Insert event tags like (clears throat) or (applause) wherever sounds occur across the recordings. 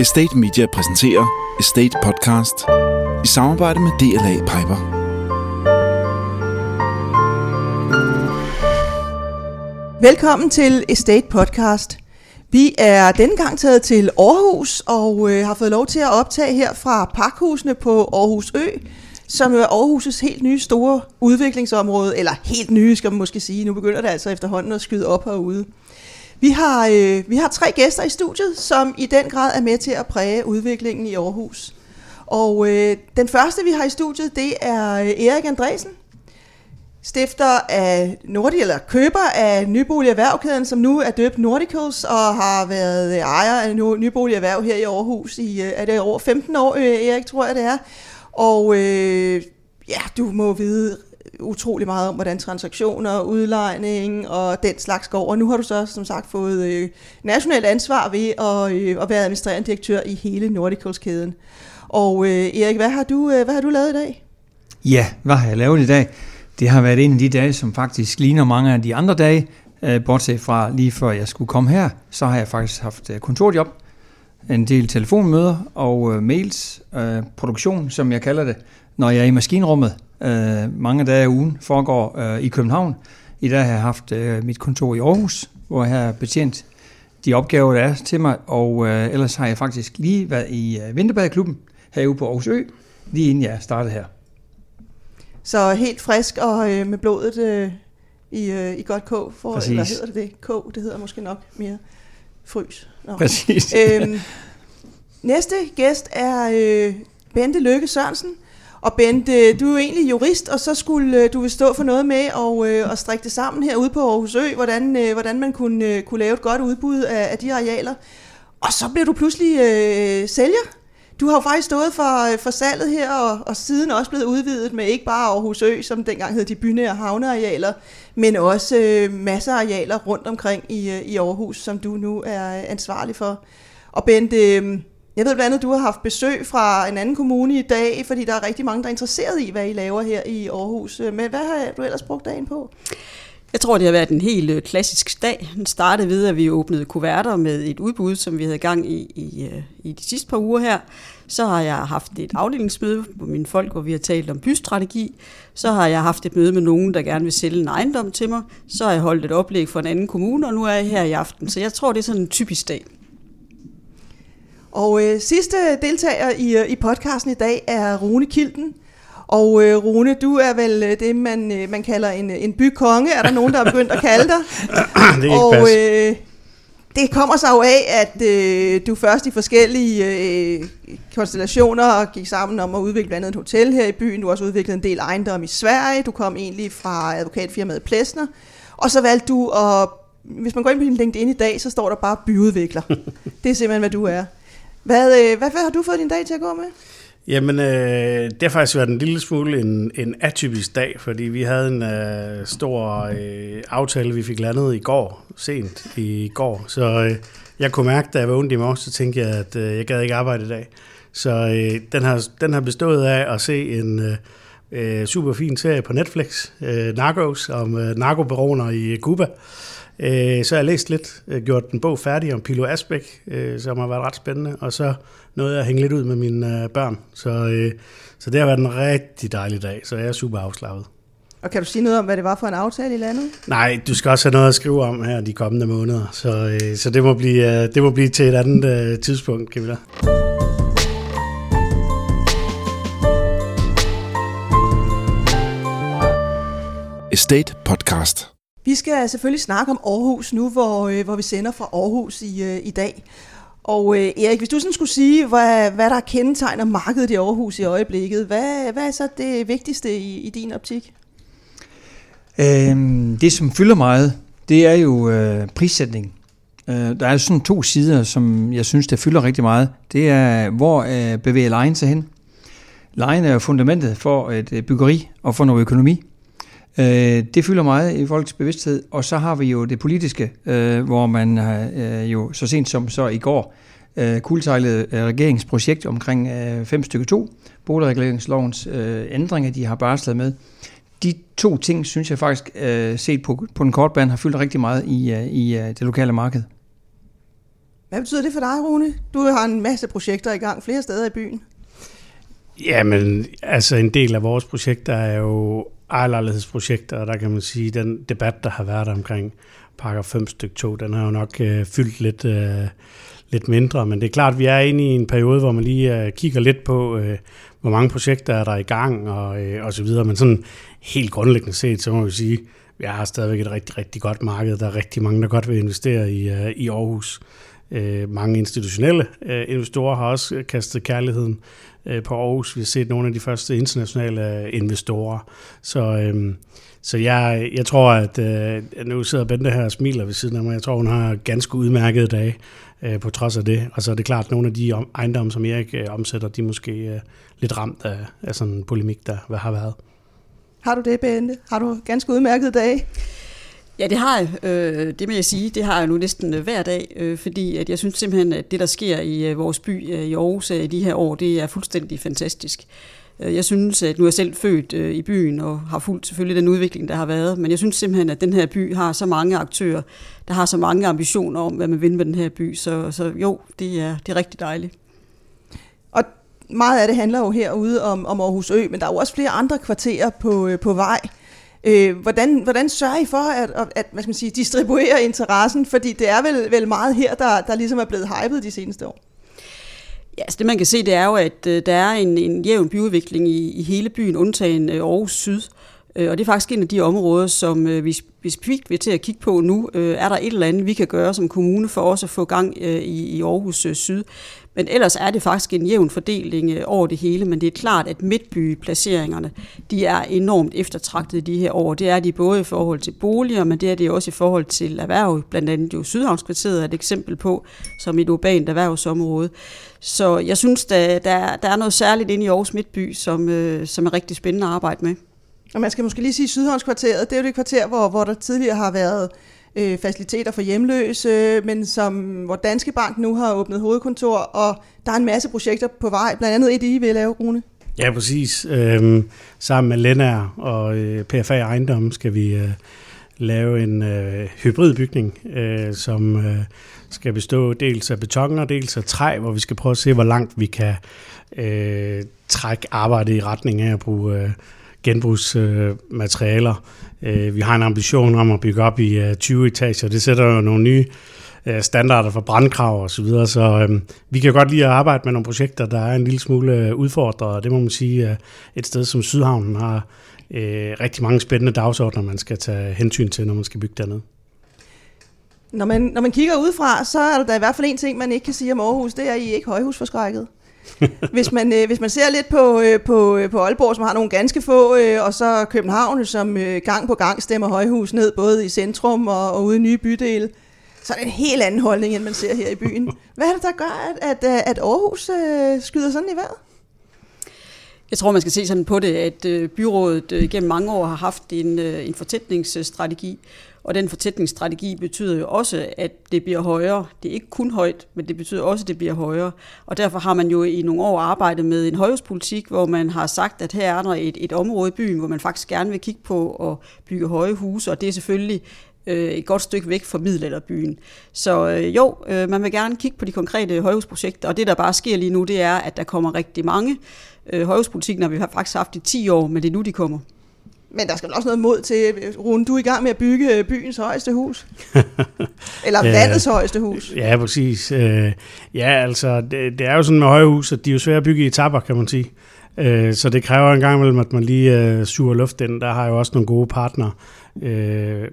Estate Media præsenterer Estate Podcast i samarbejde med DLA Piper. Velkommen til Estate Podcast. Vi er denne gang taget til Aarhus og øh, har fået lov til at optage her fra pakhusene på Aarhus Ø, som er Aarhus' helt nye store udviklingsområde, eller helt nye skal man måske sige. Nu begynder det altså efterhånden at skyde op herude. Vi har, øh, vi har tre gæster i studiet, som i den grad er med til at præge udviklingen i Aarhus. Og øh, den første, vi har i studiet, det er øh, Erik Andresen, stifter af Nordic, eller køber af Nybolig Erhvervkæden, som nu er døbt Nordicals, og har været øh, ejer af Nybolig Erhverv her i Aarhus i, øh, er det over 15 år, øh, Erik, tror jeg det er. Og øh, ja, du må vide utrolig meget om, hvordan transaktioner, udlejning og den slags går. Og nu har du så som sagt fået øh, nationalt ansvar ved at, øh, at være administrerende direktør i hele Nordicals-kæden. Og øh, Erik, hvad har, du, øh, hvad har du lavet i dag? Ja, hvad har jeg lavet i dag? Det har været en af de dage, som faktisk ligner mange af de andre dage. Øh, bortset fra lige før jeg skulle komme her, så har jeg faktisk haft øh, kontorjob, en del telefonmøder og øh, mails, øh, produktion, som jeg kalder det, når jeg er i maskinrummet. Øh, mange dage af ugen foregår øh, i København. I dag har jeg haft øh, mit kontor i Aarhus, hvor jeg har betjent de opgaver, der er til mig, og øh, ellers har jeg faktisk lige været i øh, Vinterbadeklubben herude på Aarhus Ø, lige inden jeg startede her. Så helt frisk og øh, med blodet øh, i, øh, i godt kog. For, Præcis. eller hedder det det? Kog, det hedder måske nok mere frys. Nå. Præcis. Øhm, næste gæst er øh, Bente Lykke Sørensen. Og Bente, øh, du er jo egentlig jurist, og så skulle øh, du vil stå for noget med at, at øh, strikke det sammen herude på Aarhus Ø, hvordan, hvordan man kunne, kunne lave et godt udbud af, af de arealer. Og så blev du pludselig øh, sælger. Du har jo faktisk stået for, for salget her, og, og siden også blevet udvidet med ikke bare Aarhus Ø, som dengang hed de bynære havnearealer, men også øh, masser af arealer rundt omkring i, i Aarhus, som du nu er ansvarlig for. Og Bente, øh, jeg ved blandt andet, du har haft besøg fra en anden kommune i dag, fordi der er rigtig mange, der er interesseret i, hvad I laver her i Aarhus. Øh, Men hvad har du ellers brugt dagen på? Jeg tror, det har været en helt øh, klassisk dag. Den startede ved, at vi åbnede kuverter med et udbud, som vi havde gang i, i, øh, i de sidste par uger her. Så har jeg haft et afdelingsmøde med mine folk, hvor vi har talt om bystrategi. Så har jeg haft et møde med nogen, der gerne vil sælge en ejendom til mig. Så har jeg holdt et oplæg for en anden kommune, og nu er jeg her i aften. Så jeg tror, det er sådan en typisk dag. Og øh, sidste deltager i, øh, i podcasten i dag er Rune Kilden. Og øh, Rune, du er vel øh, det, man, øh, man kalder en, en bykonge, er der nogen, der er begyndt at kalde dig. (laughs) det og øh, det kommer sig jo af, at øh, du først i forskellige øh, konstellationer gik sammen om at udvikle blandt andet et hotel her i byen. Du har også udviklet en del ejendom i Sverige. Du kom egentlig fra advokatfirmaet Plesner. Og så valgte du at, hvis man går ind på din LinkedIn i dag, så står der bare byudvikler. (laughs) det er simpelthen, hvad du er. Hvad, øh, hvad, hvad har du fået din dag til at gå med? Jamen, øh, det har faktisk været en lille smule en, en atypisk dag, fordi vi havde en øh, stor øh, aftale, vi fik landet i går, sent i går. Så øh, jeg kunne mærke, da jeg vågnede i morges, så tænkte jeg, at øh, jeg gad ikke arbejde i dag. Så øh, den, har, den har bestået af at se en øh, øh super fin serie på Netflix, øh, Narcos, om øh, narkobaroner i Cuba. Øh, så har jeg læst lidt, øh, gjort en bog færdig om Pilo Asbæk, øh, som har været ret spændende, og så nåede jeg at hænge lidt ud med mine øh, børn. Så, øh, så det har været en rigtig dejlig dag, så jeg er super afslappet. Og kan du sige noget om, hvad det var for en aftale i landet? Nej, du skal også have noget at skrive om her de kommende måneder, så, øh, så det, må blive, øh, det må blive til et andet øh, tidspunkt, Camilla. Estate Podcast. Vi skal selvfølgelig snakke om Aarhus nu, hvor, øh, hvor vi sender fra Aarhus i, øh, i dag. Og øh, Erik, hvis du sådan skulle sige, hvad, hvad der kendetegner markedet i Aarhus i øjeblikket, hvad, hvad er så det vigtigste i, i din optik? Øhm, det, som fylder meget, det er jo øh, prissætning. Øh, der er sådan to sider, som jeg synes, der fylder rigtig meget. Det er, hvor øh, bevæger lejen sig hen? Lejen er jo fundamentet for et øh, byggeri og for noget økonomi. Øh, det fylder meget i folks bevidsthed, og så har vi jo det politiske, øh, hvor man øh, jo så sent som så i går øh, kuldsejlede øh, regeringsprojekt omkring øh, 5 stykke 2, boligreguleringslovens øh, ændringer, de har barslet med. De to ting, synes jeg faktisk, øh, set på, på den korte bane, har fyldt rigtig meget i, øh, i øh, det lokale marked. Hvad betyder det for dig, Rune? Du har en masse projekter i gang flere steder i byen. Jamen, altså en del af vores projekter er jo ejerlejlighedsprojekter, og der kan man sige, at den debat, der har været omkring pakker 5 stykke 2, den har jo nok øh, fyldt lidt, øh, lidt mindre, men det er klart, at vi er inde i en periode, hvor man lige øh, kigger lidt på, øh, hvor mange projekter er der i gang og, øh, og så videre, men sådan helt grundlæggende set, så må vi sige, at vi har stadigvæk et rigtig, rigtig godt marked. Der er rigtig mange, der godt vil investere i, øh, i Aarhus. Øh, mange institutionelle øh, investorer har også kastet kærligheden Øh, på Aarhus. Vi har set nogle af de første internationale øh, investorer. Så, øhm, så jeg, jeg tror, at øh, nu sidder Bente her og smiler ved siden af mig. Jeg tror, hun har ganske udmærkede dage øh, på trods af det. Og så er det klart, at nogle af de ejendomme, som Erik øh, omsætter, de er måske øh, lidt ramt af, af sådan en polemik, der har været. Har du det, Bente? Har du ganske udmærket dage? Ja, det har jeg. Øh, det må jeg sige, det har jeg nu næsten øh, hver dag, øh, fordi at jeg synes simpelthen, at det, der sker i øh, vores by øh, i Aarhus i de her år, det er fuldstændig fantastisk. Jeg synes, at nu er jeg selv født i byen og har fulgt selvfølgelig den udvikling, der har været, men jeg synes simpelthen, at den her by har så mange aktører, der har så mange ambitioner om, hvad man vil med den her by, så, så jo, det er, det er rigtig dejligt. Og meget af det handler jo herude om, om Aarhus Ø, men der er jo også flere andre kvarterer på, på vej. Øh, hvordan, hvordan sørger I for at, at hvad skal man sige, distribuere interessen? Fordi det er vel, vel meget her, der, der ligesom er blevet hypet de seneste år. Ja, altså det man kan se, det er jo, at øh, der er en, en jævn byudvikling i, i hele byen, undtagen øh, Aarhus Syd. Øh, og det er faktisk en af de områder, som øh, vi, vi specifikt vil til at kigge på nu. Øh, er der et eller andet, vi kan gøre som kommune for også at få gang øh, i, i Aarhus øh, Syd? Men ellers er det faktisk en jævn fordeling øh, over det hele, men det er klart, at midtbyplaceringerne, de er enormt eftertragtede de her år. Det er de både i forhold til boliger, men det er det også i forhold til erhverv. Blandt andet jo Sydhavnskvarteret er et eksempel på, som et urbant erhvervsområde. Så jeg synes, der, der, der er noget særligt inde i Aarhus Midtby, som, øh, som er rigtig spændende at arbejde med. Og man skal måske lige sige Sydhavnskvarteret, det er jo det kvarter, hvor, hvor der tidligere har været øh, faciliteter for hjemløse, men som, hvor Danske Bank nu har åbnet hovedkontor, og der er en masse projekter på vej, blandt andet et, I vil lave, Rune. Ja, præcis. Øhm, sammen med Lennær og øh, PFA Ejendom skal vi øh, lave en øh, hybridbygning, øh, som øh, skal bestå dels af beton og dels af træ, hvor vi skal prøve at se, hvor langt vi kan øh, trække arbejdet i retning af at bruge øh, genbrugsmaterialer. Øh, vi har en ambition om at bygge op i øh, 20 etager. Det sætter jo nogle nye øh, standarder for brandkrav og så videre, så øh, vi kan godt lide at arbejde med nogle projekter, der er en lille smule udfordret, og det må man sige, et sted som Sydhavnen har øh, rigtig mange spændende dagsordner, man skal tage hensyn til, når man skal bygge dernede. Når man, når man kigger udefra, så er der i hvert fald en ting, man ikke kan sige om Aarhus, det er, at I ikke højhusforskrækket. (laughs) hvis, man, øh, hvis man ser lidt på, øh, på, øh, på Aalborg, som har nogle ganske få, øh, og så København, som øh, gang på gang stemmer højhus ned, både i centrum og, og ude i nye bydele, så er det en helt anden holdning, end man ser her i byen. (laughs) Hvad er det, der gør, at, at, øh, at Aarhus øh, skyder sådan i vejret? Jeg tror, man skal se sådan på det, at øh, byrådet gennem mange år har haft en, en fortætningsstrategi, og den fortætningsstrategi betyder jo også, at det bliver højere. Det er ikke kun højt, men det betyder også, at det bliver højere. Og derfor har man jo i nogle år arbejdet med en højhuspolitik, hvor man har sagt, at her er der et, et område i byen, hvor man faktisk gerne vil kigge på at bygge høje huse, og det er selvfølgelig øh, et godt stykke væk fra middelalderbyen. Så øh, jo, øh, man vil gerne kigge på de konkrete højhusprojekter, og det der bare sker lige nu, det er, at der kommer rigtig mange. Øh, højhuspolitikken har vi faktisk haft i 10 år, men det er nu, de kommer. Men der skal også noget mod til, Rune, du er i gang med at bygge byens højeste hus. (laughs) Eller landets højeste hus. Ja, præcis. Øh, ja, altså, det, det er jo sådan med højhus, at de er jo svære at bygge i etapper, kan man sige. Øh, så det kræver en gang imellem, at man lige øh, suger luft ind. Der har jo også nogle gode partnere,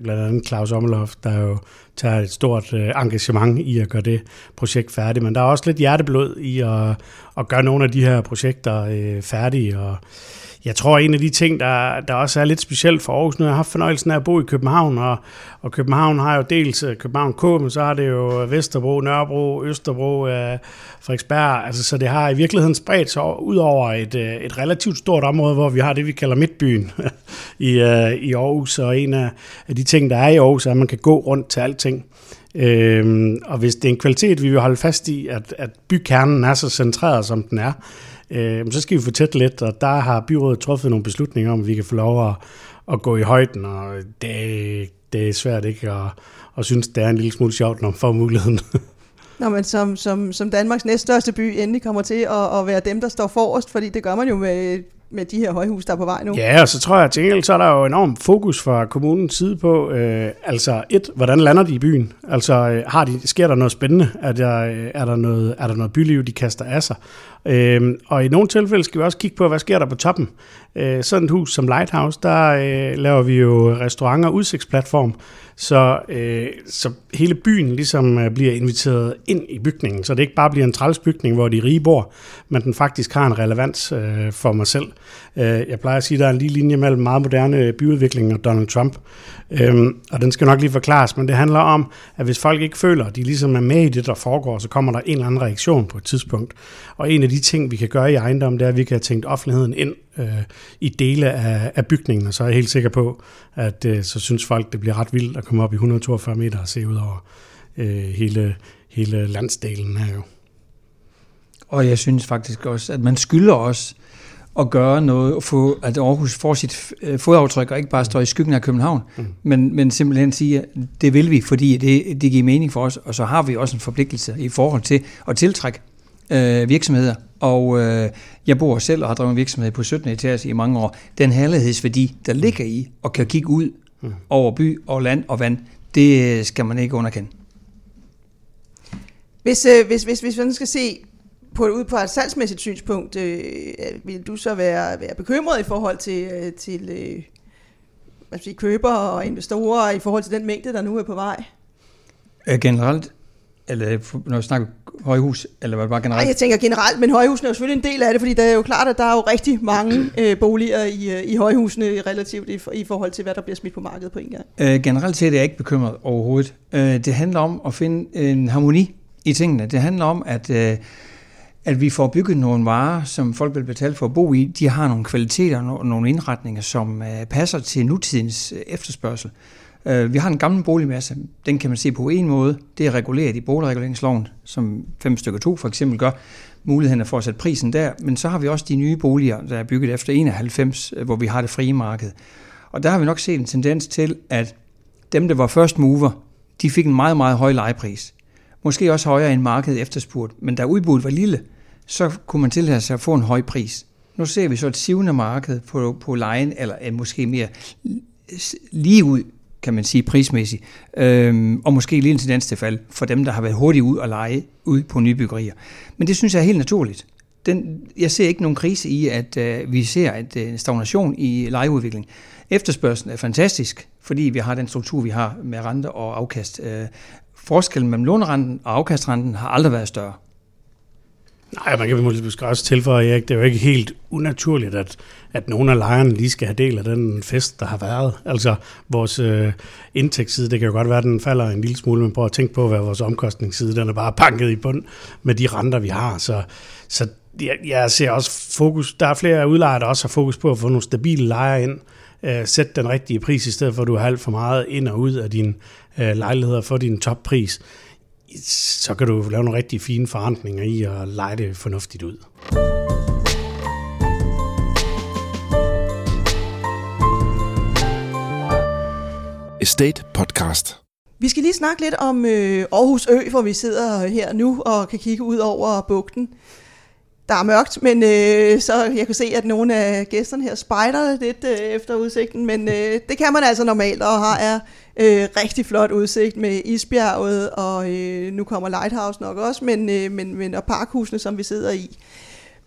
blandt andet Claus Ommerlof, der jo tager et stort engagement i at gøre det projekt færdigt. Men der er også lidt hjerteblod i at, at gøre nogle af de her projekter færdige, og jeg tror, en af de ting, der, der også er lidt specielt for Aarhus, nu har jeg haft fornøjelsen af at bo i København, og, og København har jo dels øh, København K, men så har det jo Vesterbro, Nørrebro, Østerbro, øh, Frederiksberg, altså, så det har i virkeligheden spredt sig ud over et, øh, et relativt stort område, hvor vi har det, vi kalder Midtbyen (laughs) i, øh, i Aarhus, og en af, af de ting, der er i Aarhus, er, at man kan gå rundt til alting. Øhm, og hvis det er en kvalitet, vi vil holde fast i, at, at bykernen er så centreret, som den er, øh, så skal vi få tæt lidt, og der har byrådet truffet nogle beslutninger om, at vi kan få lov at, at gå i højden, og det, det er svært ikke at, at synes, det er en lille smule sjovt, når man får muligheden. (laughs) Når man som, som, som Danmarks næststørste by endelig kommer til at, at være dem, der står forrest, fordi det gør man jo med med de her højhus, der er på vej nu. Ja, og så tror jeg til gengæld, så er der jo enorm fokus fra kommunens side på, øh, altså et, hvordan lander de i byen? Altså øh, har de, sker der noget spændende? Er der, øh, er, der noget, er der noget byliv, de kaster af sig? Øh, og i nogle tilfælde skal vi også kigge på, hvad sker der på toppen? Øh, sådan et hus som Lighthouse, der øh, laver vi jo restauranter og udsigtsplatform, så, øh, så hele byen ligesom øh, bliver inviteret ind i bygningen, så det ikke bare bliver en trælsbygning, hvor de rige bor, men den faktisk har en relevans øh, for mig selv. Øh, jeg plejer at sige, at der er en lige linje mellem meget moderne øh, byudvikling og Donald Trump, øh, og den skal nok lige forklares, men det handler om, at hvis folk ikke føler, at de ligesom er med i det, der foregår, så kommer der en eller anden reaktion på et tidspunkt. Og en af de ting, vi kan gøre i ejendom, det er, at vi kan have tænkt offentligheden ind øh, i dele af, af bygningen, og så er jeg helt sikker på, at øh, så synes folk, det bliver ret vildt at komme op i 142 meter og se ud over øh, hele, hele landsdelen her jo. Og jeg synes faktisk også, at man skylder os at gøre noget, at, få, at Aarhus får sit øh, fodaftryk, og ikke bare står i skyggen af København, mm. men, men simpelthen sige, at det vil vi, fordi det, det giver mening for os, og så har vi også en forpligtelse i forhold til at tiltrække øh, virksomheder. Og øh, jeg bor selv og har drevet virksomhed på 17 etage i mange år. Den herlighedsværdi, der ligger i og kan kigge ud mm. over by og land og vand, det skal man ikke underkende. Hvis, øh, hvis, hvis, hvis man skal se på, ud på et salgsmæssigt synspunkt, øh, vil du så være, være bekymret i forhold til, øh, til øh, hvad sige, køber og investorer i forhold til den mængde, der nu er på vej? Øh, generelt, eller når vi snakker højhus, eller hvad bare generelt? Nej, jeg tænker generelt, men højhusene er jo selvfølgelig en del af det, fordi det er jo klart, at der er jo rigtig mange (clears throat) øh, boliger i, øh, i højhusene relativt i, i forhold til, hvad der bliver smidt på markedet på en gang. Øh, generelt set er jeg ikke bekymret overhovedet. Øh, det handler om at finde en harmoni i tingene. Det handler om, at øh, at vi får bygget nogle varer, som folk vil betale for at bo i. De har nogle kvaliteter og nogle indretninger, som øh, passer til nutidens øh, efterspørgsel. Øh, Øh, vi har en gammel boligmasse, den kan man se på en måde. Det er reguleret i boligreguleringsloven, som 5 stykker 2 for eksempel gør. Muligheden for at sætte prisen der, men så har vi også de nye boliger, der er bygget efter 91, øh, hvor vi har det frie marked. Og der har vi nok set en tendens til, at dem, der var first mover, de fik en meget, meget høj lejepris. Måske også højere end markedet efterspurgt, men da udbuddet var lille, så kunne man tillade sig at få en høj pris. Nu ser vi så et sivende marked på, på lejen, eller måske mere lige ud, kan man sige, prismæssigt, øhm, og måske lige en tendens til fald for dem, der har været hurtigt ud og lege ud på nybyggerier. Men det synes jeg er helt naturligt. Den, jeg ser ikke nogen krise i, at øh, vi ser at, øh, en stagnation i lejeudvikling. Efterspørgselen er fantastisk, fordi vi har den struktur, vi har med rente og afkast. Øh, forskellen mellem lånerenten og afkastrenten har aldrig været større. Nej, man kan måske også tilføje, Erik, det er jo ikke helt unaturligt, at, at nogle af lejerne lige skal have del af den fest, der har været. Altså vores øh, indtægtsside, det kan jo godt være, at den falder en lille smule, men prøv at tænke på, hvad vores omkostningsside, den er bare banket i bund med de renter, vi har. Så, så jeg, jeg ser også fokus, der er flere udlejere, der også har fokus på at få nogle stabile lejere ind, øh, sætte den rigtige pris, i stedet for at du har alt for meget ind og ud af dine øh, lejligheder for din toppris så kan du lave nogle rigtig fine forandringer i at lege det fornuftigt ud. Estate Podcast. Vi skal lige snakke lidt om øh, Aarhus Ø, hvor vi sidder her nu og kan kigge ud over bugten. Der er mørkt, men øh, så jeg kan se, at nogle af gæsterne her spejder lidt øh, efter udsigten, men øh, det kan man altså normalt, og har er øh, rigtig flot udsigt med isbjerget, og øh, nu kommer Lighthouse nok også, men, øh, men, men og parkhusene, som vi sidder i.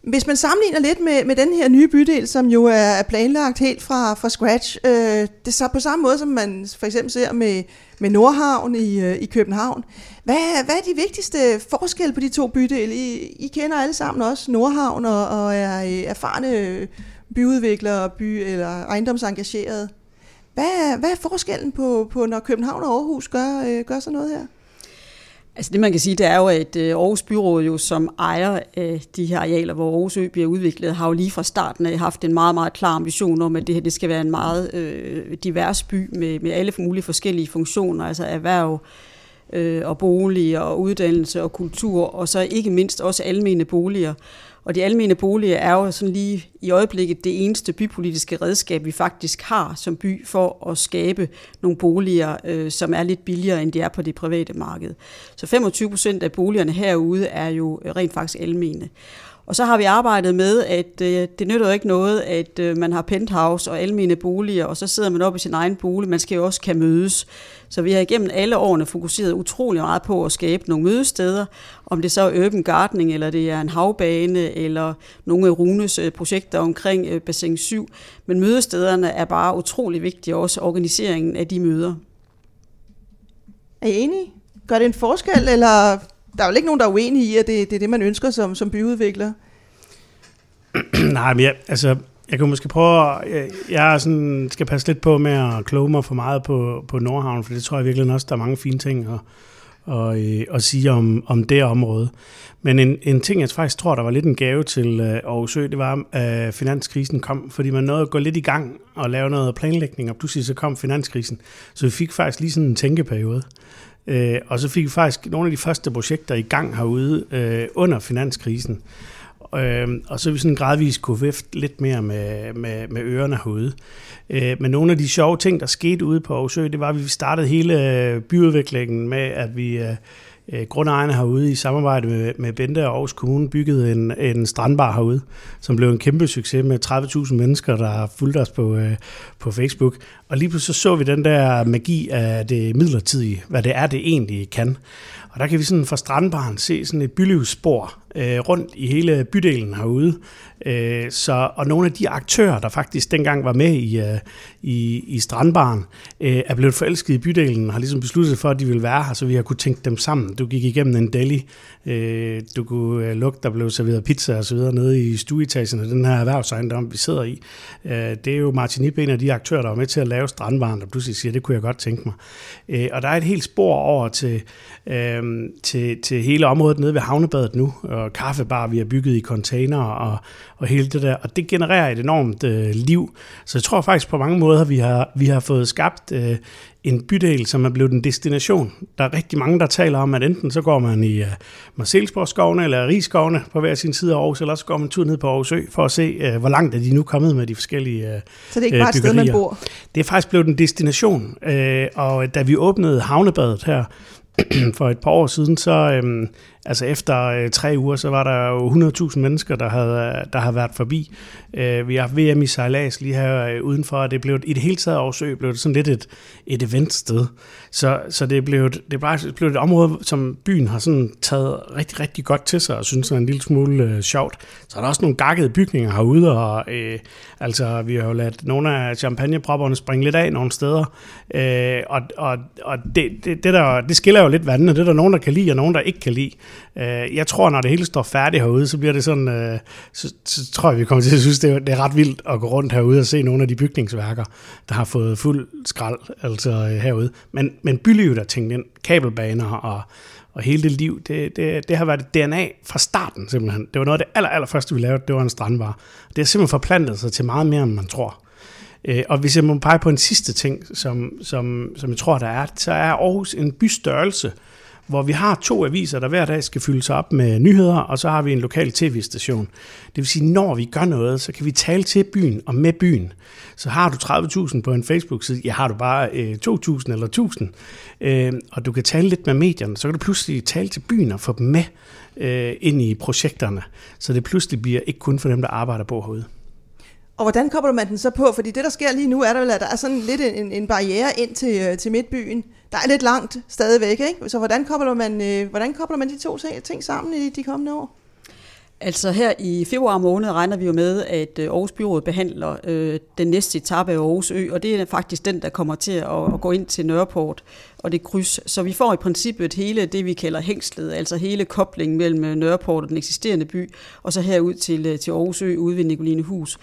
Hvis man sammenligner lidt med, med den her nye bydel, som jo er planlagt helt fra, fra scratch, øh, det er så på samme måde, som man for eksempel ser med, med Nordhavn i, øh, i København. Hvad, hvad er de vigtigste forskelle på de to bydele? I, I kender alle sammen også Nordhavn og, og er øh, erfarne byudviklere by, eller ejendomsengagerede. Hvad, hvad er forskellen på, på, når København og Aarhus gør, øh, gør sådan noget her? Altså det man kan sige, det er jo, at øh, Aarhus Byråd jo som ejer af de her arealer, hvor Aarhus Ø bliver udviklet, har jo lige fra starten af haft en meget, meget klar ambition om, at det her det skal være en meget øh, divers by med, med alle mulige forskellige funktioner, altså erhverv, øh, og boliger og uddannelse og kultur, og så ikke mindst også almene boliger. Og de almene boliger er jo sådan lige i øjeblikket det eneste bypolitiske redskab, vi faktisk har som by for at skabe nogle boliger, øh, som er lidt billigere, end de er på det private marked. Så 25 procent af boligerne herude er jo øh, rent faktisk almene. Og så har vi arbejdet med, at øh, det nytter jo ikke noget, at øh, man har penthouse og almene boliger, og så sidder man op i sin egen bolig. Man skal jo også kan mødes. Så vi har igennem alle årene fokuseret utrolig meget på at skabe nogle mødesteder, om det så er urban gardening, eller det er en havbane, eller nogle af Runes øh, projekter omkring øh, Bassin 7. Men mødestederne er bare utrolig vigtige, også organiseringen af de møder. Er I enige? Gør det en forskel, eller der er jo ikke nogen, der er uenige i, at det, det er det, man ønsker som, som byudvikler? (clears throat) Nej, men jeg, altså, jeg kan måske prøve, jeg, jeg sådan, skal passe lidt på med at kloge mig for meget på, på Nordhavn, for det tror jeg virkelig også, der er mange fine ting at, og, øh, at sige om, om det område. Men en, en ting, jeg faktisk tror, der var lidt en gave til øh, Aarhus Ø, det var, at øh, finanskrisen kom, fordi man nåede at gå lidt i gang og lave noget planlægning, og pludselig så kom finanskrisen. Så vi fik faktisk lige sådan en tænkeperiode. Øh, og så fik vi faktisk nogle af de første projekter i gang herude øh, under finanskrisen. Øh, og så vi sådan gradvist kunne vifte lidt mere med, med, med ørerne herude. Øh, men nogle af de sjove ting, der skete ude på Aarhusø, det var, at vi startede hele øh, byudviklingen med, at vi... Øh, øh, grundejerne herude i samarbejde med, med Bente og Aarhus Kommune bygget en, en strandbar herude, som blev en kæmpe succes med 30.000 mennesker, der har fulgt os på, øh, på Facebook. Og lige pludselig så, så vi den der magi af det midlertidige, hvad det er, det egentlig kan. Og der kan vi sådan fra strandbaren se sådan et bylivsspor øh, rundt i hele bydelen herude. Øh, så, og nogle af de aktører, der faktisk dengang var med i, øh, i, i strandbaren, øh, er blevet forelsket i bydelen og har ligesom besluttet for, at de vil være her, så vi har kunne tænke dem sammen. Du gik igennem en deli, øh, du kunne øh, lugte, der blev serveret pizza og så videre nede i stueetagen af den her erhvervsejendom, vi sidder i. Øh, det er jo Martin Ip, en af de aktører, der var med til at lave strandbaren, der pludselig siger, det kunne jeg godt tænke mig. Øh, og der er et helt spor over til, øh, til, til hele området nede ved Havnebadet nu, og kaffebar, vi har bygget i container og, og hele det der, og det genererer et enormt øh, liv. Så jeg tror faktisk på mange måder, vi har, vi har fået skabt øh, en bydel, som er blevet en destination. Der er rigtig mange, der taler om, at enten så går man i uh, Marcelsborgskovene eller Rigskovene på hver sin side af Aarhus, eller så går man tur ned på Aarhus Ø for at se, uh, hvor langt er de nu kommet med de forskellige uh, Så det er ikke bare et sted, man bor? Det er faktisk blevet en destination, uh, og da vi åbnede havnebadet her (clears throat) for et par år siden, så øhm, altså efter øh, tre uger, så var der jo 100.000 mennesker, der havde, der havde været forbi. Øh, vi har haft VM i sejlads lige her øh, udenfor, og det blev i det hele taget Aarhus blev det sådan lidt et, et eventsted. Så, så det, blev, det blev, blev et område, som byen har sådan taget rigtig, rigtig godt til sig, og synes er en lille smule øh, sjovt. Så er der også nogle gakkede bygninger herude, og øh, altså, vi har jo ladt nogle af champagnepropperne springe lidt af nogle steder, øh, og, og, og det, det, det, der, det skiller jo lidt vandene. Det er der nogen, der kan lide, og nogen, der ikke kan lide. Øh, jeg tror, når det hele står færdigt herude, så bliver det sådan, øh, så, så tror jeg, vi kommer til at synes, det er, det er ret vildt at gå rundt herude og se nogle af de bygningsværker, der har fået fuld skrald altså øh, herude. Men, men bylivet er tænkt ind, kabelbaner og, og hele det liv, det, det, det har været DNA fra starten simpelthen. Det var noget af det aller, aller første, vi lavede, det var en strandbar. Det har simpelthen forplantet sig til meget mere, end man tror. Øh, og hvis jeg må pege på en sidste ting, som, som, som jeg tror, der er, så er Aarhus en bystørrelse, hvor vi har to aviser, der hver dag skal fylde sig op med nyheder, og så har vi en lokal tv-station. Det vil sige, når vi gør noget, så kan vi tale til byen og med byen. Så har du 30.000 på en Facebook-side, ja, har du bare øh, 2.000 eller 1.000, øh, og du kan tale lidt med medierne, så kan du pludselig tale til byen og få dem med øh, ind i projekterne, så det pludselig bliver ikke kun for dem, der arbejder på herude. Og hvordan kobler man den så på? Fordi det, der sker lige nu, er der vel, at der er sådan lidt en, en barriere ind til, øh, til midtbyen. Der er lidt langt stadigvæk, ikke? Så hvordan kobler man, øh, hvordan kobler man de to ting sammen i de kommende år? Altså her i februar måned regner vi jo med, at øh, Aarhus Byråd behandler øh, den næste etape af Aarhus Ø, og det er faktisk den, der kommer til at, at gå ind til Nørreport og det kryds. Så vi får i princippet hele det, vi kalder hængslet, altså hele koblingen mellem øh, Nørreport og den eksisterende by, og så herud til, øh, til Aarhus Ø ude ved Nicoline Hus.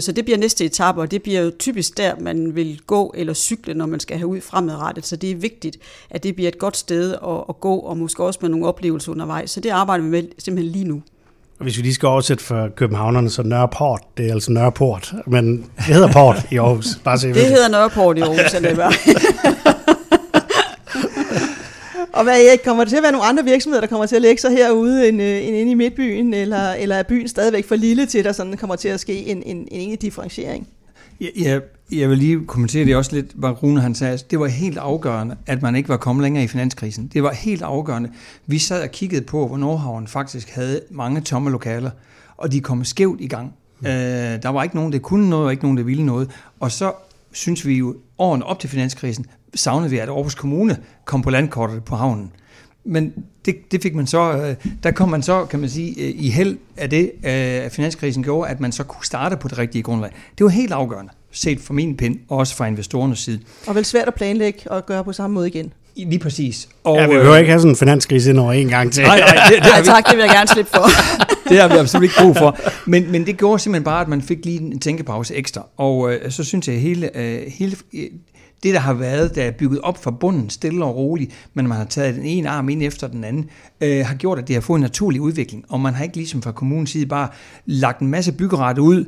Så det bliver næste etape, og det bliver jo typisk der, man vil gå eller cykle, når man skal have ud fremadrettet. Så det er vigtigt, at det bliver et godt sted at, at gå, og måske også med nogle oplevelser undervejs. Så det arbejder vi med simpelthen lige nu. Og hvis vi lige skal oversætte for københavnerne, så Nørreport, det er altså Nørreport. Men det hedder Port i Aarhus. (laughs) Bare se, det hedder Nørreport i Aarhus, eller hvad? (laughs) Og hvad, Erik, kommer det til at være nogle andre virksomheder, der kommer til at lægge sig herude end, øh, end inde i midtbyen, eller, eller er byen stadigvæk for lille til, at der sådan kommer til at ske en, en, en egentlig differentiering? Jeg, jeg, jeg vil lige kommentere det også lidt, hvad Rune han sagde. Det var helt afgørende, at man ikke var kommet længere i finanskrisen. Det var helt afgørende. Vi sad og kiggede på, hvor Nordhavn faktisk havde mange tomme lokaler, og de kom skævt i gang. Mm. Øh, der var ikke nogen, der kunne noget, og ikke nogen, der ville noget. Og så synes vi jo, årene op til finanskrisen, savnede vi, at Aarhus Kommune kom på landkortet på havnen. Men det, det fik man så, øh, der kom man så, kan man sige, øh, i held af det, øh, at finanskrisen gjorde, at man så kunne starte på det rigtige grundlag. Det var helt afgørende, set fra min pind, og også fra investorernes side. Og vel svært at planlægge og gøre på samme måde igen. Lige præcis. Og, ja, vi behøver ikke have sådan en finanskrise ind over en gang til. Nej, nej, det, det, Nej, tak, det vil jeg gerne slippe for. (laughs) det har vi absolut ikke brug for. Men, men det gjorde simpelthen bare, at man fik lige en tænkepause ekstra. Og øh, så synes jeg, at hele, øh, hele det, der har været, der er bygget op fra bunden, stille og roligt, men man har taget den ene arm ind efter den anden, øh, har gjort, at det har fået en naturlig udvikling. Og man har ikke ligesom fra kommunens side bare lagt en masse byggeret ud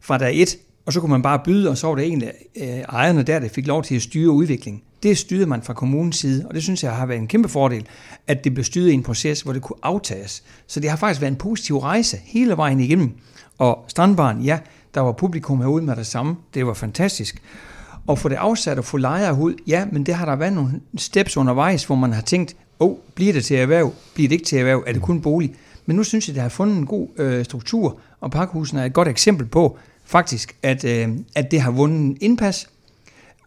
fra der et, og så kunne man bare byde, og så var det egentlig øh, ejerne der, der fik lov til at styre udviklingen. Det styrede man fra kommunens side, og det synes jeg har været en kæmpe fordel, at det blev styret i en proces, hvor det kunne aftages. Så det har faktisk været en positiv rejse hele vejen igennem. Og strandbaren, ja, der var publikum herude med det samme. Det var fantastisk og få det afsat og få lejere ud, ja, men det har der været nogle steps undervejs, hvor man har tænkt, åh, oh, bliver det til erhverv, bliver det ikke til erhverv, er det kun bolig? Men nu synes jeg, det har fundet en god øh, struktur, og pakkehusene er et godt eksempel på, faktisk, at, øh, at det har vundet indpas.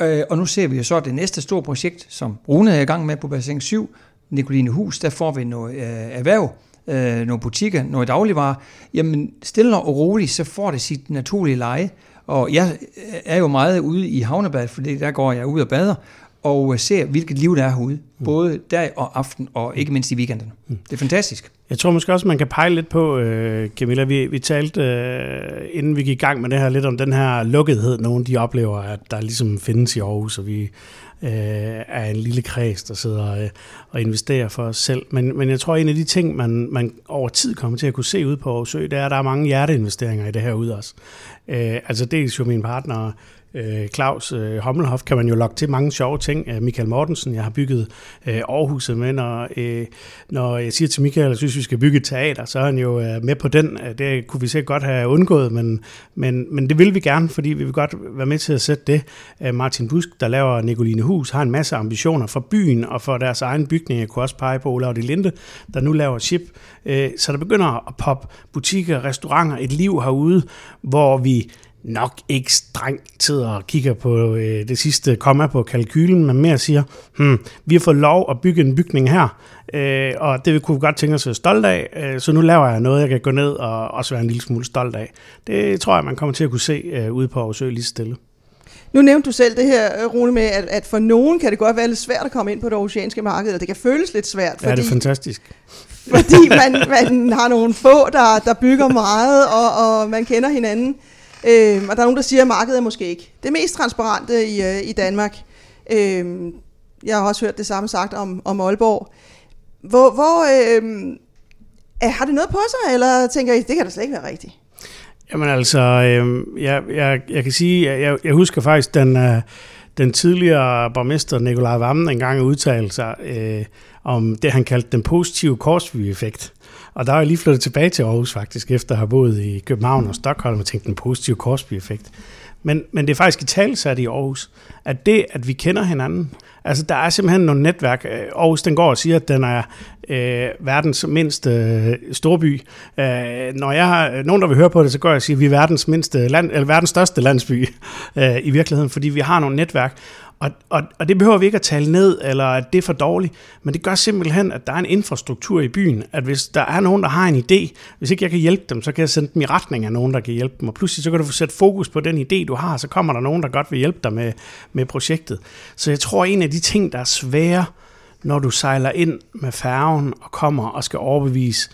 Øh, og nu ser vi jo så det næste store projekt, som Rune er i gang med på Bassin 7, Nicoline Hus, der får vi noget øh, erhverv, øh, nogle butikker, noget dagligvarer. Jamen stille og roligt, så får det sit naturlige leje. Og jeg er jo meget ude i havnebad, fordi der går jeg ud og bader, og ser, hvilket liv der er herude. Mm. Både dag og aften, og ikke mindst i weekenderne. Mm. Det er fantastisk. Jeg tror måske også, man kan pege lidt på, uh, Camilla, vi, vi talte, uh, inden vi gik i gang med det her, lidt om den her lukkethed, nogen de oplever, at der ligesom findes i Aarhus, og vi uh, er en lille kreds, der sidder uh, og investerer for os selv. Men, men jeg tror, en af de ting, man, man over tid kommer til at kunne se ud på Aarhus Ø, det er, at der er mange hjerteinvesteringer i det her ud også. Uh, altså dels jo min partner øh, Claus øh, Hommelhoff kan man jo lokke til mange sjove ting. Øh, Michael Mortensen, jeg har bygget øh, Aarhuset med, når, øh, når jeg siger til Michael, at jeg synes, vi skal bygge et teater, så er han jo øh, med på den. Øh, det kunne vi sikkert godt have undgået, men, men, men det vil vi gerne, fordi vi vil godt være med til at sætte det. Øh, Martin Busk, der laver Nicoline Hus, har en masse ambitioner for byen og for deres egen bygning. Jeg kunne også pege på Olav de Linde, der nu laver chip. Øh, så der begynder at poppe butikker, restauranter, et liv herude, hvor vi nok ikke strengt sidder og kigger på øh, det sidste komma på kalkylen, men mere siger, hmm, vi har fået lov at bygge en bygning her, øh, og det kunne vi godt tænke os at være stolt af, øh, så nu laver jeg noget, jeg kan gå ned og også være en lille smule stolt af. Det tror jeg, man kommer til at kunne se øh, ude på Aarhus lige stille. Nu nævnte du selv det her, øh, Rune, med, at, at for nogen kan det godt være lidt svært at komme ind på det oceanske marked, og det kan føles lidt svært. Fordi, ja, det er fantastisk. Fordi man, man har nogle få, der, der bygger meget, og, og man kender hinanden. Øh, og der er nogen, der siger, at markedet er måske ikke det mest transparente i, øh, i Danmark. Øh, jeg har også hørt det samme sagt om, om Aalborg. Hvor, hvor øh, er, har det noget på sig, eller tænker I, det kan da slet ikke være rigtigt? Jamen altså, øh, jeg, jeg, jeg kan sige, jeg, jeg husker faktisk den, øh, den tidligere borgmester Nikolaj Vammen engang udtalte sig øh, om det, han kaldte den positive Korsby-effekt. Og der er jeg lige flyttet tilbage til Aarhus faktisk, efter at have boet i København og Stockholm og tænkt den positive Korsby-effekt. Men, men det er faktisk i talsat i Aarhus, at det, at vi kender hinanden, altså der er simpelthen nogle netværk. og Aarhus, den går og siger, at den er øh, verdens mindste øh, storby. Øh, når jeg har øh, nogen, der vil høre på det, så går jeg og siger, at vi er verdens, mindste land, eller verdens største landsby (laughs) øh, i virkeligheden, fordi vi har nogle netværk. Og, og, og det behøver vi ikke at tale ned, eller at det er for dårligt, men det gør simpelthen, at der er en infrastruktur i byen, at hvis der er nogen, der har en idé, hvis ikke jeg kan hjælpe dem, så kan jeg sende dem i retning af nogen, der kan hjælpe dem, og pludselig så kan du få sat fokus på den idé, du har, så kommer der nogen, der godt vil hjælpe dig med, med projektet. Så jeg tror, en af de ting, der er svære, når du sejler ind med færgen og kommer og skal overbevise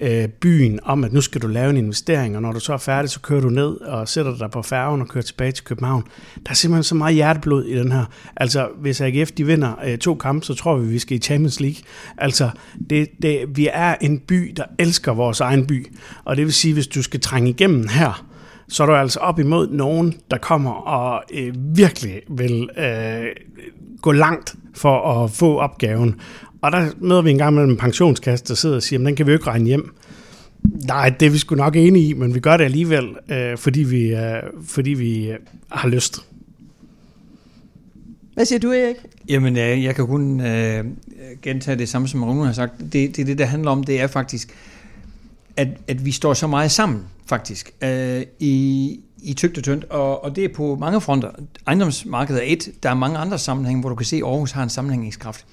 øh, byen om, at nu skal du lave en investering, og når du så er færdig, så kører du ned og sætter dig på færgen og kører tilbage til København. Der er simpelthen så meget hjerteblod i den her. Altså, hvis AGF de vinder øh, to kampe, så tror vi, vi skal i Champions League. Altså, det, det, vi er en by, der elsker vores egen by, og det vil sige, hvis du skal trænge igennem her, så er du altså op imod nogen, der kommer og øh, virkelig vil øh, gå langt for at få opgaven. Og der møder vi en gang med en pensionskasse, der sidder og siger, den kan vi jo ikke regne hjem. Nej, det er vi sgu nok enige i, men vi gør det alligevel, øh, fordi vi, øh, fordi vi øh, har lyst. Hvad siger du, Erik? Jamen, øh, jeg kan kun øh, gentage det samme, som Rune har sagt. Det, det, det, der handler om, det er faktisk, at, at vi står så meget sammen, faktisk, øh, i, i tygt og tyndt, og, og det er på mange fronter. Ejendomsmarkedet er et, der er mange andre sammenhænge, hvor du kan se, at Aarhus har en sammenhængskraft,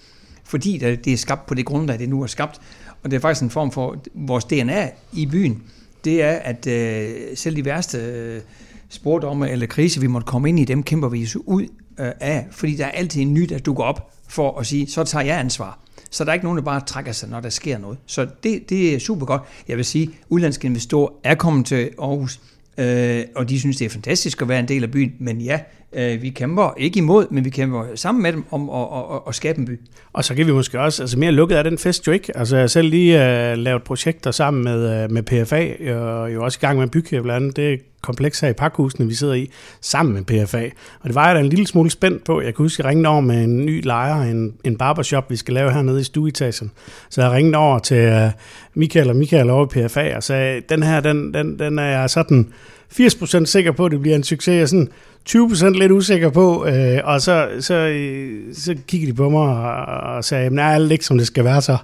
fordi det er skabt på det grundlag, det nu er skabt, og det er faktisk en form for vores DNA i byen, det er, at øh, selv de værste øh, spordomme eller krise, vi måtte komme ind i, dem kæmper vi ud øh, af, fordi der er altid en ny, der dukker op for at sige, så tager jeg ansvar. Så der er ikke nogen, der bare trækker sig, når der sker noget. Så det, det er super godt. Jeg vil sige, at udlandske investorer er kommet til Aarhus, øh, og de synes, det er fantastisk at være en del af byen. Men ja, øh, vi kæmper ikke imod, men vi kæmper sammen med dem om at, at, at, at skabe en by. Og så kan vi måske også, altså mere lukket af den fest jo ikke. Altså jeg har selv lige øh, lavet projekter sammen med, øh, med PFA, og jo også i gang med at bygge blandt andet det kompleks her i pakhusene, vi sidder i, sammen med PFA. Og det var jeg da en lille smule spændt på. Jeg kan huske, at jeg ringede over med en ny lejer, en, en barbershop, vi skal lave hernede i stueetagen. Så jeg ringede over til uh, Michael og Michael over i PFA og sagde, den her, den, den, den er jeg sådan 80% sikker på, at det bliver en succes. Jeg er sådan 20% lidt usikker på, øh, og så, så, øh, så kiggede de på mig og, og sagde, at alt ikke som det skal være så.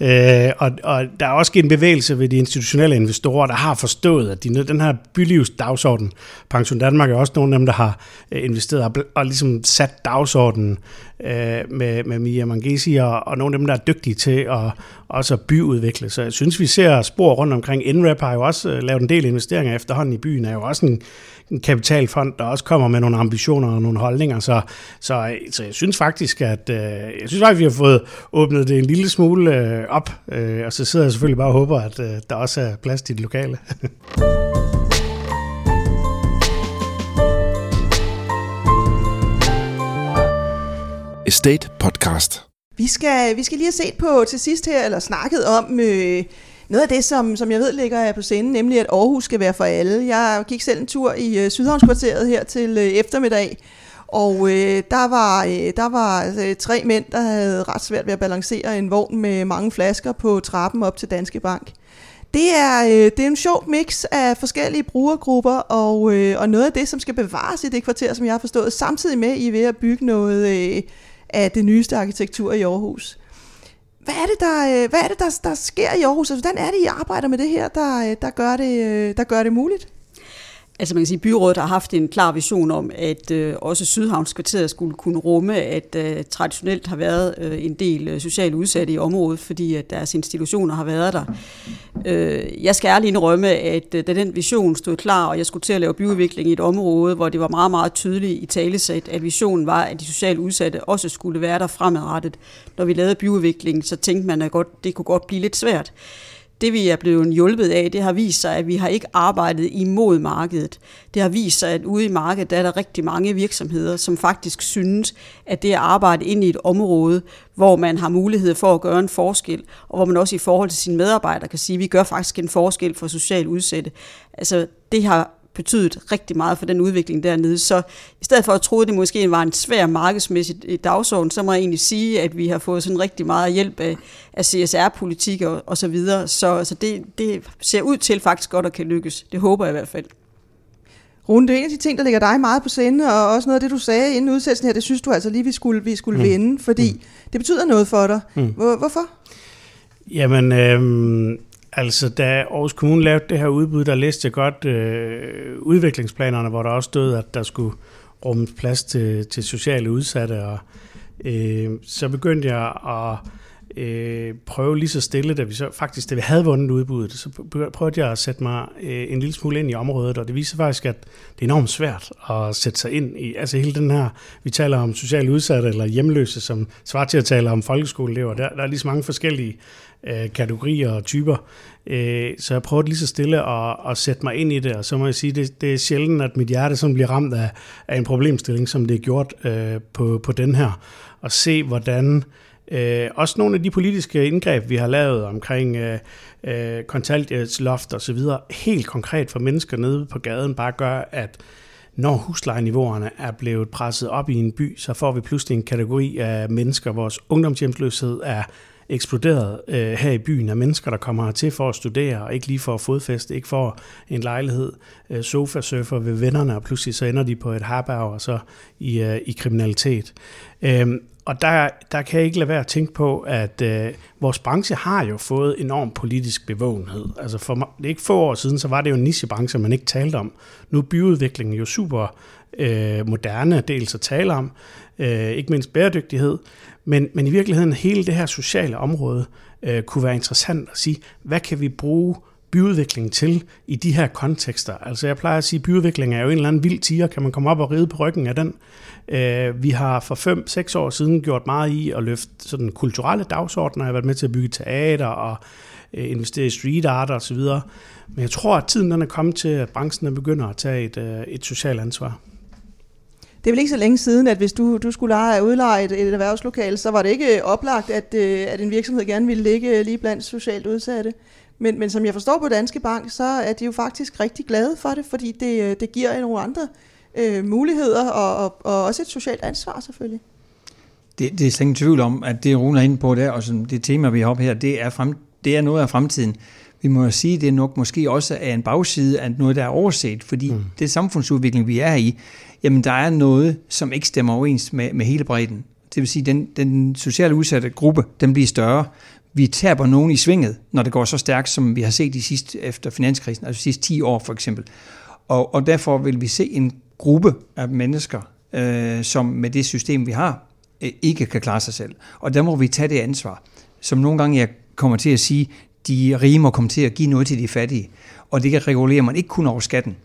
Øh, og, og der er også en bevægelse ved de institutionelle investorer, der har forstået, at de, den her bylivs dagsorden, Pension Danmark er også nogle af dem, der har øh, investeret og, og ligesom sat dagsordenen øh, med, med Mia Mangesi og, og nogle af dem, der er dygtige til at også at byudvikle. Så jeg synes, vi ser spor rundt omkring. NREP har jo også øh, lavet en del investeringer efterhånden i byen, er jo også en, en kapitalfond, der også kommer med nogle ambitioner og nogle holdninger. Så, så, så jeg synes faktisk, at øh, jeg synes faktisk, at vi har fået åbnet det en lille smule øh, op. Øh, og så sidder jeg selvfølgelig bare og håber, at øh, der også er plads til de lokale. (laughs) Estate Podcast. Vi skal, vi skal lige have set på til sidst her, eller snakket om øh, noget af det, som, som jeg ved ligger jeg på scenen, nemlig at Aarhus skal være for alle. Jeg gik selv en tur i øh, Sydhavnskvarteret her til øh, eftermiddag, og øh, der var, øh, der var øh, tre mænd, der havde ret svært ved at balancere en vogn med mange flasker på trappen op til Danske Bank. Det er, øh, det er en sjov mix af forskellige brugergrupper, og, øh, og noget af det, som skal bevares i det kvarter, som jeg har forstået, samtidig med, I er ved at bygge noget øh, af det nyeste arkitektur i Aarhus. Hvad er det, der, øh, hvad er det, der, der sker i Aarhus? Altså, hvordan er det, I arbejder med det her, der, øh, der, gør, det, øh, der gør det muligt? Altså man kan sige, at byrådet har haft en klar vision om, at øh, også Sydhavnskvarteret skulle kunne rumme, at øh, traditionelt har været øh, en del øh, socialt udsatte i området, fordi at deres institutioner har været der. Øh, jeg skal ærligt indrømme, at øh, da den vision stod klar, og jeg skulle til at lave byudvikling i et område, hvor det var meget, meget tydeligt i talesæt, at visionen var, at de socialt udsatte også skulle være der fremadrettet. Når vi lavede byudvikling, så tænkte man, at godt, det kunne godt blive lidt svært det vi er blevet hjulpet af, det har vist sig, at vi har ikke arbejdet imod markedet. Det har vist sig, at ude i markedet der er der rigtig mange virksomheder, som faktisk synes, at det at arbejde ind i et område, hvor man har mulighed for at gøre en forskel, og hvor man også i forhold til sine medarbejdere kan sige, at vi gør faktisk en forskel for socialt udsatte. Altså, det har betydet rigtig meget for den udvikling dernede. Så i stedet for at tro, at det måske var en svær markedsmæssig øh, dagsorden, så må jeg egentlig sige, at vi har fået sådan rigtig meget hjælp af, af CSR-politik og, og så videre. Så, så det, det ser ud til faktisk godt at kan lykkes. Det håber jeg i hvert fald. Rune, det er en af de ting, der ligger dig meget på sinde, og også noget af det, du sagde inden udsættelsen her, det synes du altså lige, vi skulle, vi skulle mm. vinde, fordi mm. det betyder noget for dig. Mm. Hvor, hvorfor? Jamen, øh, Altså, da Aarhus Kommune lavede det her udbud, der læste jeg godt øh, udviklingsplanerne, hvor der også stod, at der skulle rummes plads til, til sociale udsatte, og øh, så begyndte jeg at øh, prøve lige så stille, da vi så faktisk, da vi havde vundet udbuddet, så prøvede jeg at sætte mig øh, en lille smule ind i området, og det viser faktisk, at det er enormt svært at sætte sig ind i, altså hele den her, vi taler om socialt udsatte eller hjemløse, som svarer til at tale om folkeskoleelever, der, der er lige så mange forskellige øh, kategorier og typer. Øh, så jeg prøvede lige så stille at, at sætte mig ind i det, og så må jeg sige, det, det er sjældent, at mit hjerte sådan bliver ramt af, af en problemstilling, som det er gjort øh, på, på den her. Og se, hvordan øh, også nogle af de politiske indgreb, vi har lavet omkring øh, øh, kontanthjælpsloft og så videre, helt konkret for mennesker nede på gaden, bare gør, at når huslejeniveauerne er blevet presset op i en by, så får vi pludselig en kategori af mennesker, vores ungdomshjemsløshed er eksploderet øh, her i byen af mennesker, der kommer hertil for at studere, og ikke lige for at fodfeste, ikke for en lejlighed, øh, sofasurfer ved vennerne, og pludselig så ender de på et herberg og så i, øh, i kriminalitet. Øh, og der, der kan jeg ikke lade være at tænke på, at øh, vores branche har jo fået enorm politisk bevågenhed. Altså for det er ikke få år siden, så var det jo en nichebranche, man ikke talte om. Nu er byudviklingen jo super øh, moderne dels at tale om, øh, ikke mindst bæredygtighed, men, men i virkeligheden hele det her sociale område øh, kunne være interessant at sige, hvad kan vi bruge byudvikling til i de her kontekster. Altså jeg plejer at sige, at byudvikling er jo en eller anden vild tiger, kan man komme op og ride på ryggen af den. Øh, vi har for 5-6 år siden gjort meget i at løfte sådan kulturelle dagsordner. Jeg har været med til at bygge teater og øh, investere i street art og så videre. Men jeg tror, at tiden den er kommet til, at branchen begynder at tage et, øh, et socialt ansvar. Det er vel ikke så længe siden, at hvis du, du skulle lege, udleje et, et erhvervslokale, så var det ikke oplagt, at, at en virksomhed gerne ville ligge lige blandt socialt udsatte. Men, men som jeg forstår på Danske Bank, så er de jo faktisk rigtig glade for det, fordi det, det giver nogle andre øh, muligheder og, og, og også et socialt ansvar selvfølgelig. Det, det er slet ingen tvivl om, at det Rune er inde på der, og som det tema, vi har op her, det er, frem, det er noget af fremtiden. Vi må jo sige, det er nok måske også er en bagside af noget, der er overset, fordi mm. det samfundsudvikling, vi er i, jamen der er noget, som ikke stemmer overens med, med hele bredden. Det vil sige, den, den socialt udsatte gruppe, den bliver større. Vi taber nogen i svinget, når det går så stærkt, som vi har set de sidste, efter finanskrisen, altså de sidste 10 år for eksempel. Og, og derfor vil vi se en gruppe af mennesker, øh, som med det system, vi har, øh, ikke kan klare sig selv. Og der må vi tage det ansvar. Som nogle gange jeg kommer til at sige, de rige må komme til at give noget til de fattige. Og det kan regulere man ikke kun over skatten.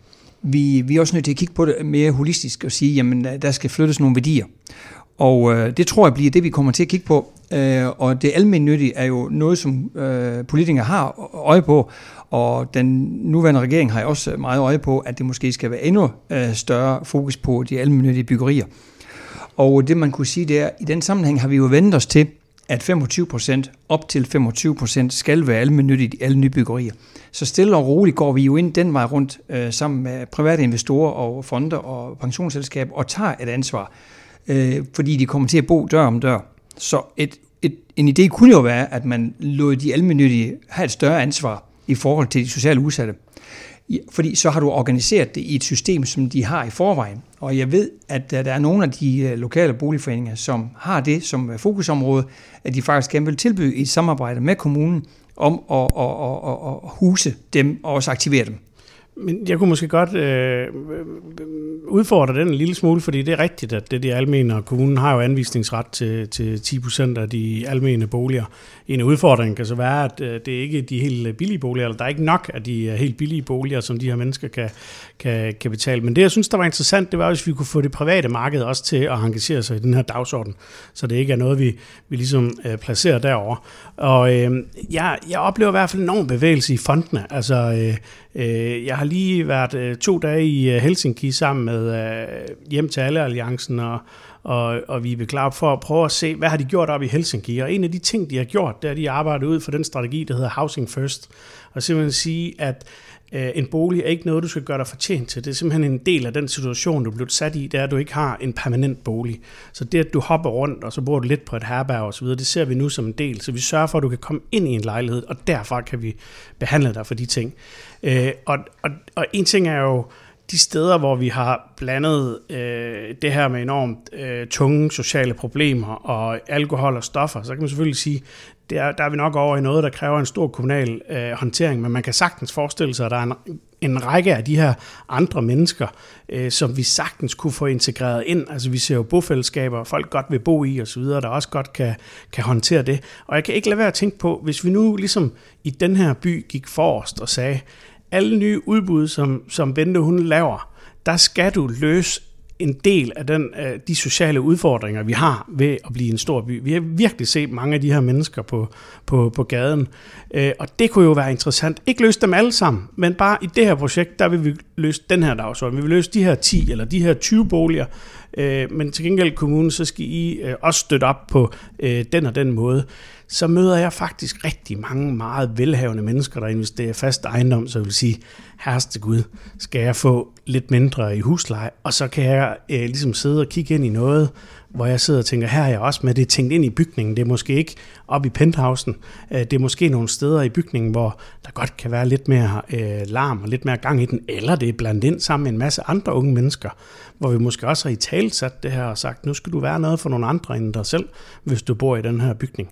Vi, vi er også nødt til at kigge på det mere holistisk og sige, jamen der skal flyttes nogle værdier. Og øh, det tror jeg bliver det, vi kommer til at kigge på. Øh, og det almindelige er jo noget, som øh, politikere har øje på. Og den nuværende regering har også meget øje på, at det måske skal være endnu øh, større fokus på de almindelige byggerier. Og det man kunne sige, det er, at i den sammenhæng har vi jo vendt os til, at 25% op til 25% skal være almennyttigt i alle nybyggerier. Så stille og roligt går vi jo ind den vej rundt øh, sammen med private investorer og fonder og pensionsselskaber og tager et ansvar, øh, fordi de kommer til at bo dør om dør. Så et, et, en idé kunne jo være, at man lod de almennyttige have et større ansvar i forhold til de sociale udsatte. Fordi så har du organiseret det i et system, som de har i forvejen. Og jeg ved, at øh, der er nogle af de øh, lokale boligforeninger, som har det som øh, fokusområde, at de faktisk gerne vil tilbyde et samarbejde med kommunen om at, at, at, at, at huse dem og også aktivere dem. Men jeg kunne måske godt øh, øh, udfordre den en lille smule, fordi det er rigtigt, at det de almene, og kommunen har jo anvisningsret til, til 10 procent af de almene boliger. En udfordring kan så være, at det det er ikke de helt øh, billige boliger, eller der er ikke nok af de helt billige boliger, som de her mennesker kan, kan, kan betale. Men det, jeg synes, der var interessant, det var, hvis vi kunne få det private marked også til at engagere sig i den her dagsorden, så det ikke er noget, vi, vi ligesom øh, placerer derover. Og øh, jeg, jeg oplever i hvert fald enorm bevægelse i fondene. Altså, øh, Øh, jeg har lige været øh, to dage i øh, Helsinki sammen med Hjem til alle alliancen og, og, og vi er klar for at prøve at se, hvad har de gjort op i Helsinki. Og en af de ting, de har gjort, det er, at de arbejder ud for den strategi, der hedder Housing First. Og simpelthen sige, at Øh, en bolig er ikke noget, du skal gøre dig fortjent til. Det er simpelthen en del af den situation, du er blevet sat i, det er, at du ikke har en permanent bolig. Så det, at du hopper rundt, og så bor du lidt på et herberg og så videre, det ser vi nu som en del. Så vi sørger for, at du kan komme ind i en lejlighed, og derfra kan vi behandle dig for de ting. Øh, og, og, og en ting er jo, de steder, hvor vi har blandet øh, det her med enormt øh, tunge sociale problemer og alkohol og stoffer, så kan man selvfølgelig sige, der, der er vi nok over i noget, der kræver en stor kommunal øh, håndtering, men man kan sagtens forestille sig, at der er en, en række af de her andre mennesker, øh, som vi sagtens kunne få integreret ind. Altså vi ser jo bofællesskaber, folk godt vil bo i osv., der også godt kan, kan håndtere det. Og jeg kan ikke lade være at tænke på, hvis vi nu ligesom i den her by gik forrest og sagde, alle nye udbud, som, som Bente hun laver, der skal du løse en del af den, øh, de sociale udfordringer, vi har ved at blive en stor by. Vi har virkelig set mange af de her mennesker på, på, på gaden, øh, og det kunne jo være interessant. Ikke løse dem alle sammen, men bare i det her projekt, der vil vi løse den her dagsorden. Vi vil løse de her 10 eller de her 20 boliger, øh, men til gengæld kommunen, så skal I øh, også støtte op på øh, den og den måde så møder jeg faktisk rigtig mange meget velhavende mennesker, der investerer fast ejendom, så vil sige, herreste Gud, skal jeg få lidt mindre i husleje, og så kan jeg øh, ligesom sidde og kigge ind i noget, hvor jeg sidder og tænker, her er jeg også med, det er tænkt ind i bygningen, det er måske ikke op i penthousen, øh, det er måske nogle steder i bygningen, hvor der godt kan være lidt mere øh, larm og lidt mere gang i den, eller det er blandt ind sammen med en masse andre unge mennesker, hvor vi måske også har i tale sat det her og sagt, nu skal du være noget for nogle andre end dig selv, hvis du bor i den her bygning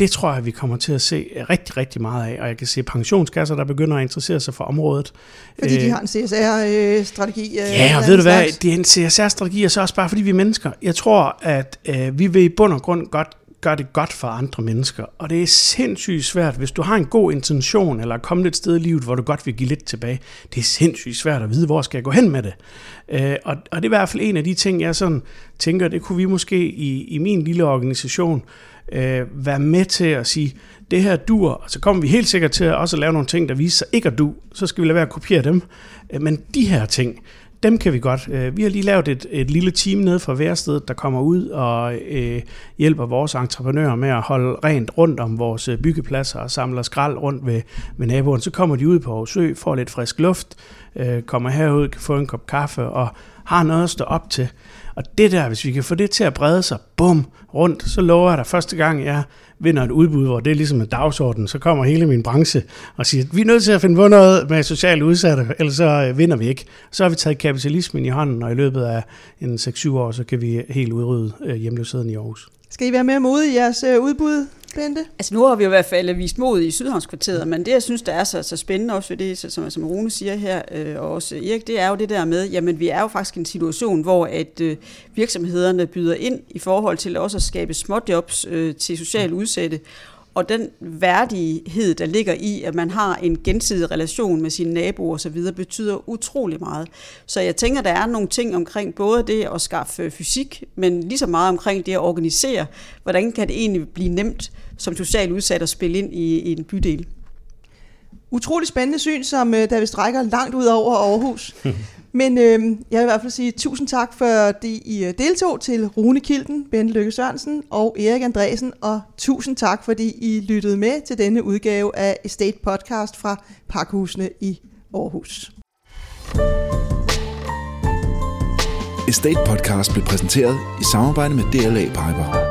det tror jeg, vi kommer til at se rigtig, rigtig meget af. Og jeg kan se pensionskasser, der begynder at interessere sig for området. Fordi de har en CSR-strategi? Øh, ja, og ved du hvad, det er en CSR-strategi, og så også bare fordi vi er mennesker. Jeg tror, at øh, vi vil i bund og grund godt gøre det godt for andre mennesker. Og det er sindssygt svært, hvis du har en god intention, eller er kommet et sted i livet, hvor du godt vil give lidt tilbage. Det er sindssygt svært at vide, hvor skal jeg gå hen med det. Øh, og, og det er i hvert fald en af de ting, jeg sådan tænker, det kunne vi måske i, i min lille organisation øh, være med til at sige, det her dur, og så kommer vi helt sikkert til at også lave nogle ting, der viser sig ikke at du, så skal vi lade være at kopiere dem. Øh, men de her ting, dem kan vi godt. Øh, vi har lige lavet et, et lille team nede fra værstedet, der kommer ud og øh, hjælper vores entreprenører med at holde rent rundt om vores øh, byggepladser og samler skrald rundt ved, ved naboen. Så kommer de ud på Aarhus får lidt frisk luft, øh, kommer herud, kan få en kop kaffe og har noget at stå op til. Og det der, hvis vi kan få det til at brede sig, bum, rundt, så lover jeg dig første gang, jeg vinder et udbud, hvor det er ligesom en dagsorden, så kommer hele min branche og siger, vi er nødt til at finde på noget med socialt udsatte, ellers så øh, vinder vi ikke. Så har vi taget kapitalismen i hånden, og i løbet af en 6-7 år, så kan vi helt udrydde øh, hjemløsheden i Aarhus. Skal I være mere modige i jeres øh, udbud, Bente? Altså nu har vi jo i hvert fald vist mod i Sydhavnskvarteret, men det jeg synes, der er så, så spændende også ved det, som, som Rune siger her, øh, og også Erik, det er jo det der med, jamen vi er jo faktisk i en situation, hvor at øh, virksomhederne byder ind i forhold til også at skabe småjobs øh, til socialt udsatte, og den værdighed, der ligger i, at man har en gensidig relation med sine naboer osv., betyder utrolig meget. Så jeg tænker, der er nogle ting omkring både det at skaffe fysik, men lige så meget omkring det at organisere. Hvordan kan det egentlig blive nemt som social udsat at spille ind i, i en bydel? Utrolig spændende syn, som øh, der vi strækker langt ud over Aarhus. (laughs) Men øh, jeg vil i hvert fald sige tusind tak, fordi I øh, deltog til Rune Kilden, Bente Lykke Sørensen og Erik Andresen, og tusind tak, fordi I lyttede med til denne udgave af Estate Podcast fra Parkhusene i Aarhus. Estate Podcast blev præsenteret i samarbejde med DLA Piper.